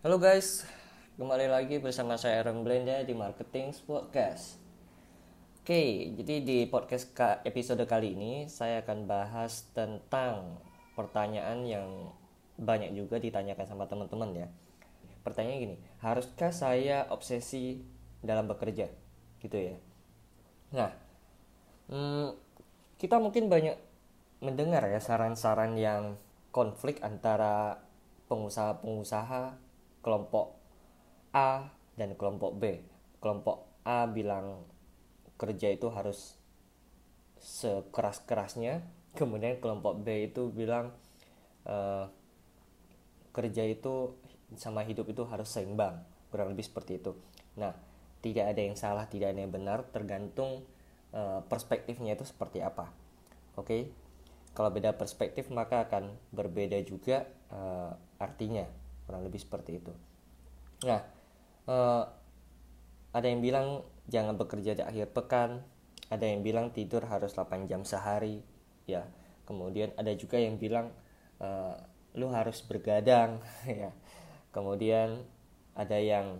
Halo guys, kembali lagi bersama saya Aaron Blenda di Marketing Podcast. Oke, jadi di podcast episode kali ini saya akan bahas tentang pertanyaan yang banyak juga ditanyakan sama teman-teman ya. Pertanyaan gini, haruskah saya obsesi dalam bekerja? Gitu ya. Nah, hmm, kita mungkin banyak mendengar ya saran-saran yang konflik antara pengusaha-pengusaha kelompok A dan kelompok B. Kelompok A bilang kerja itu harus sekeras-kerasnya, kemudian kelompok B itu bilang uh, kerja itu sama hidup itu harus seimbang, kurang lebih seperti itu. Nah, tidak ada yang salah, tidak ada yang benar, tergantung uh, perspektifnya itu seperti apa. Oke, okay? kalau beda perspektif maka akan berbeda juga uh, artinya kurang lebih seperti itu. Nah uh, ada yang bilang jangan bekerja di akhir pekan ada yang bilang tidur harus 8 jam sehari ya. Kemudian ada juga yang bilang uh, lu harus bergadang ya. Kemudian ada yang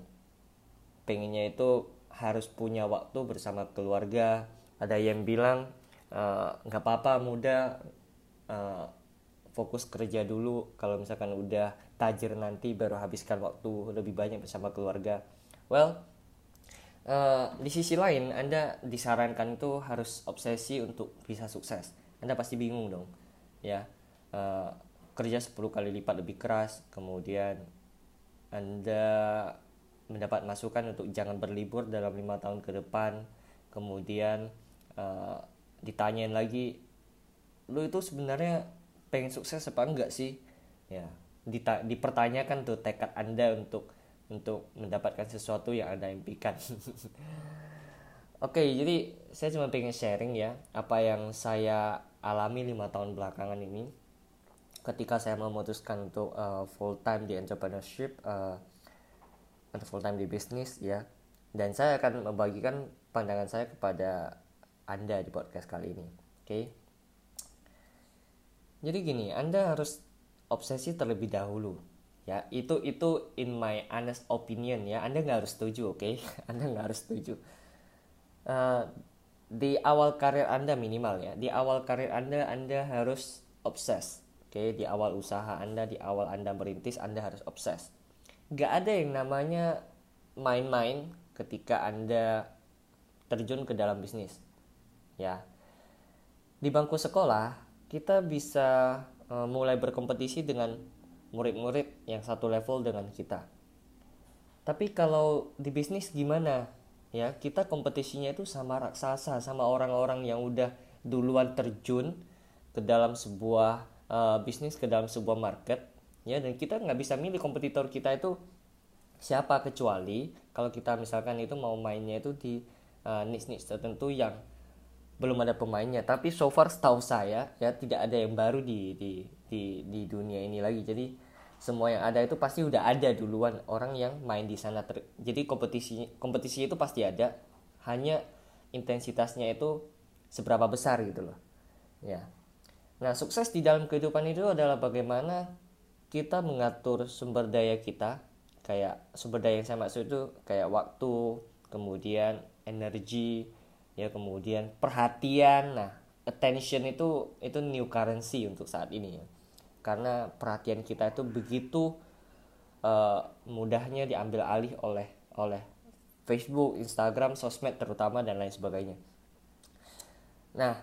pengennya itu harus punya waktu bersama keluarga ada yang bilang nggak uh, apa-apa muda uh, fokus kerja dulu. Kalau misalkan udah tajir nanti baru habiskan waktu lebih banyak bersama keluarga. Well uh, di sisi lain anda disarankan itu harus obsesi untuk bisa sukses. Anda pasti bingung dong ya. Uh, kerja 10 kali lipat lebih keras kemudian anda mendapat masukan untuk jangan berlibur dalam lima tahun ke depan. Kemudian uh, ditanyain lagi lu itu sebenarnya pengen sukses apa enggak sih? Ya Dita dipertanyakan tuh tekad anda untuk untuk mendapatkan sesuatu yang anda impikan. Oke jadi saya cuma pengen sharing ya apa yang saya alami lima tahun belakangan ini. Ketika saya memutuskan untuk uh, full time di entrepreneurship uh, atau full time di bisnis ya. Dan saya akan membagikan pandangan saya kepada anda di podcast kali ini oke? okay? Jadi gini anda harus obsesi terlebih dahulu ya. Itu itu in my honest opinion ya. Anda nggak harus setuju oke? Okay? anda nggak harus setuju. Uh, di awal karir anda minimal ya. Di awal karir anda anda harus obses oke? Okay? di awal usaha anda di awal anda merintis anda harus obses. Nggak ada yang namanya main-main ketika anda terjun ke dalam bisnis ya. Di bangku sekolah kita bisa uh, mulai berkompetisi dengan murid-murid yang satu level dengan kita. Tapi kalau di bisnis gimana? Ya, kita kompetisinya itu sama raksasa, sama orang-orang yang udah duluan terjun ke dalam sebuah uh, bisnis, ke dalam sebuah market, ya. Dan kita nggak bisa milih kompetitor kita itu siapa kecuali kalau kita misalkan itu mau mainnya itu di uh, niche-niche tertentu yang belum ada pemainnya. Tapi so far setahu saya ya tidak ada yang baru di di di di dunia ini lagi. Jadi semua yang ada itu pasti udah ada duluan orang yang main di sana ter. Jadi kompetisi kompetisi itu pasti ada. Hanya intensitasnya itu seberapa besar gitu loh. Ya. Nah sukses di dalam kehidupan itu adalah bagaimana kita mengatur sumber daya kita. Kayak sumber daya yang saya maksud itu kayak waktu kemudian energi ya kemudian perhatian nah attention itu itu new currency untuk saat ini ya karena perhatian kita itu begitu uh, mudahnya diambil alih oleh oleh Facebook, Instagram, sosmed terutama dan lain sebagainya. Nah,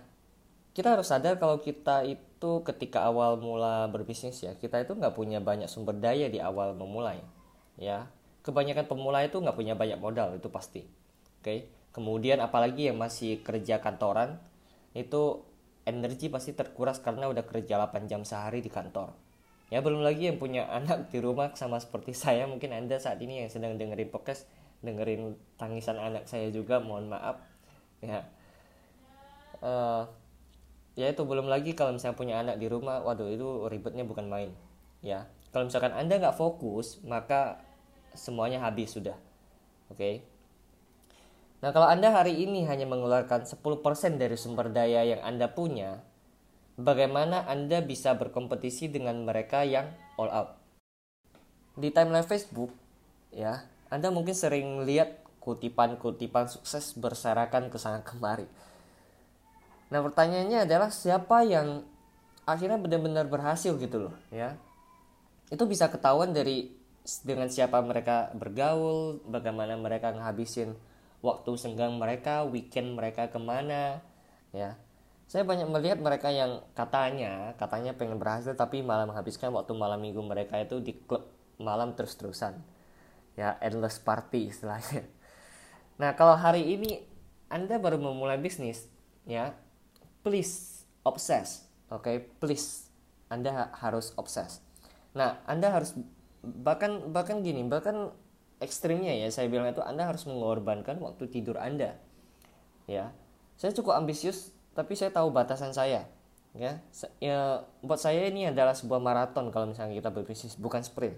kita harus sadar kalau kita itu ketika awal mula berbisnis ya, kita itu nggak punya banyak sumber daya di awal memulai. Ya, kebanyakan pemula itu nggak punya banyak modal itu pasti. Oke, okay? Kemudian apalagi yang masih kerja kantoran itu energi pasti terkuras karena udah kerja 8 jam sehari di kantor. Ya belum lagi yang punya anak di rumah sama seperti saya mungkin anda saat ini yang sedang dengerin podcast dengerin tangisan anak saya juga mohon maaf. Ya. Uh, ya itu belum lagi kalau misalnya punya anak di rumah waduh itu ribetnya bukan main. Ya. Kalau misalkan anda nggak fokus maka semuanya habis sudah. Oke? okay? Nah, kalau Anda hari ini hanya mengeluarkan 10% dari sumber daya yang Anda punya, bagaimana Anda bisa berkompetisi dengan mereka yang all out? di timeline Facebook ya anda mungkin sering lihat kutipan-kutipan sukses berserakan ke sana kemari nah pertanyaannya adalah siapa yang akhirnya benar-benar berhasil gitu loh ya itu bisa ketahuan dari dengan siapa mereka bergaul bagaimana mereka ngabisin waktu senggang mereka weekend mereka ke mana ya. Saya banyak melihat mereka yang katanya katanya pengen berhasil tapi malah menghabiskan waktu malam minggu mereka itu di klub malam terus-terusan. Ya endless party istilahnya. Nah kalau hari ini anda baru memulai bisnis ya please obses oke? Okay? please anda harus obses. Nah anda harus bahkan bahkan gini bahkan ekstrimnya ya. Saya bilang itu anda harus mengorbankan waktu tidur anda. Ya. Saya cukup ambisius tapi saya tahu batasan saya. Ya, ya buat saya ini adalah sebuah maraton kalau misalnya kita berbisnis bukan sprint.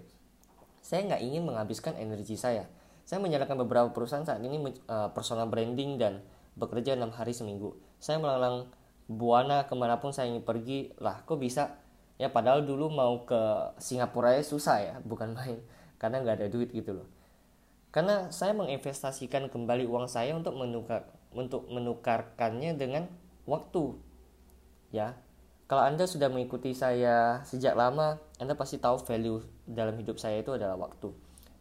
Saya nggak ingin menghabiskan energi saya. Saya menjalankan beberapa perusahaan saat ini uh, personal branding dan bekerja enam hari seminggu. Saya melalang buana ke mana pun saya ingin pergi lah kok bisa? Ya padahal dulu mau ke Singapura ya susah ya bukan main. Karena nggak ada duit gitu loh karena saya menginvestasikan kembali uang saya untuk menukar untuk menukarkannya dengan waktu. Ya kalau anda sudah mengikuti saya sejak lama anda pasti tahu value dalam hidup saya itu adalah waktu.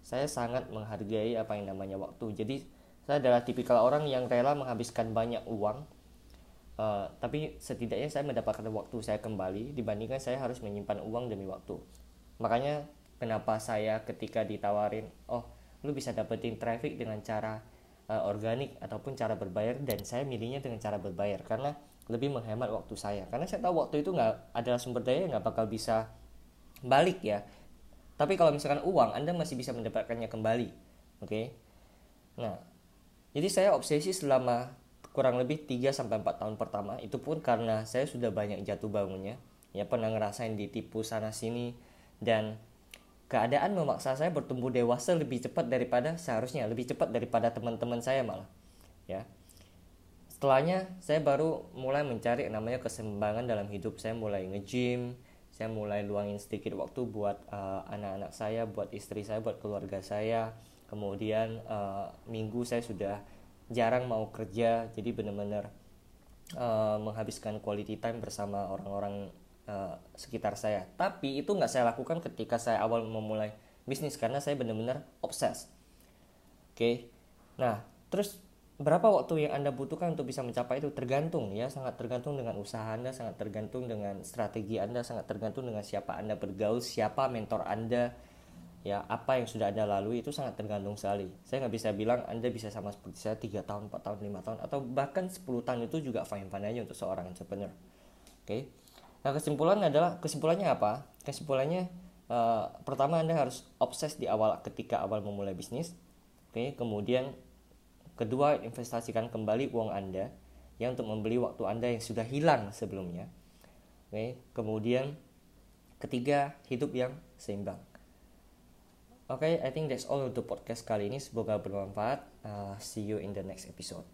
Saya sangat menghargai apa yang namanya waktu. Jadi saya adalah tipikal orang yang rela menghabiskan banyak uang uh, tapi setidaknya saya mendapatkan waktu saya kembali dibandingkan saya harus menyimpan uang demi waktu. Makanya kenapa saya ketika ditawarin oh lu bisa dapetin traffic dengan cara uh, organik ataupun cara berbayar dan saya milihnya dengan cara berbayar karena lebih menghemat waktu saya. Karena saya tahu waktu itu nggak adalah sumber daya nggak bakal bisa balik ya. Tapi kalau misalkan uang anda masih bisa mendapatkannya kembali oke? Okay? nah jadi saya obsesi selama kurang lebih 3 sampai 4 tahun pertama itu pun karena saya sudah banyak jatuh bangunnya. Ya pernah ngerasain ditipu sana sini dan keadaan memaksa saya bertumbuh dewasa lebih cepat daripada seharusnya lebih cepat daripada teman-teman saya malah ya. Setelahnya saya baru mulai mencari namanya keseimbangan dalam hidup. Saya mulai nge-gym saya mulai luangin sedikit waktu buat uh, anak-anak saya buat istri saya buat keluarga saya. Kemudian uh, minggu saya sudah jarang mau kerja jadi benar-benar uh, menghabiskan quality time bersama orang-orang uh, sekitar saya. Tapi itu nggak saya lakukan ketika saya awal memulai bisnis karena saya benar-benar obses. Oke. Okay? nah terus berapa waktu yang anda butuhkan untuk bisa mencapai itu? Tergantung ya sangat tergantung dengan usaha anda sangat tergantung dengan strategi anda sangat tergantung dengan siapa anda bergaul siapa mentor anda ya apa yang sudah anda lalui itu sangat tergantung sekali. Saya nggak bisa bilang anda bisa sama seperti saya tiga tahun 4 tahun lima tahun atau bahkan 10 tahun itu juga fine fine aja untuk seorang entrepreneur. Oke. okay? Nah kesimpulan adalah kesimpulannya apa? Kesimpulannya uh, pertama Anda harus obses di awal ketika awal memulai bisnis. Oke, okay? kemudian kedua investasikan kembali uang Anda ya untuk membeli waktu Anda yang sudah hilang sebelumnya. Oke, okay? kemudian ketiga hidup yang seimbang. Oke, okay, I think that's all untuk podcast kali ini. Semoga bermanfaat. Uh, see you in the next episode.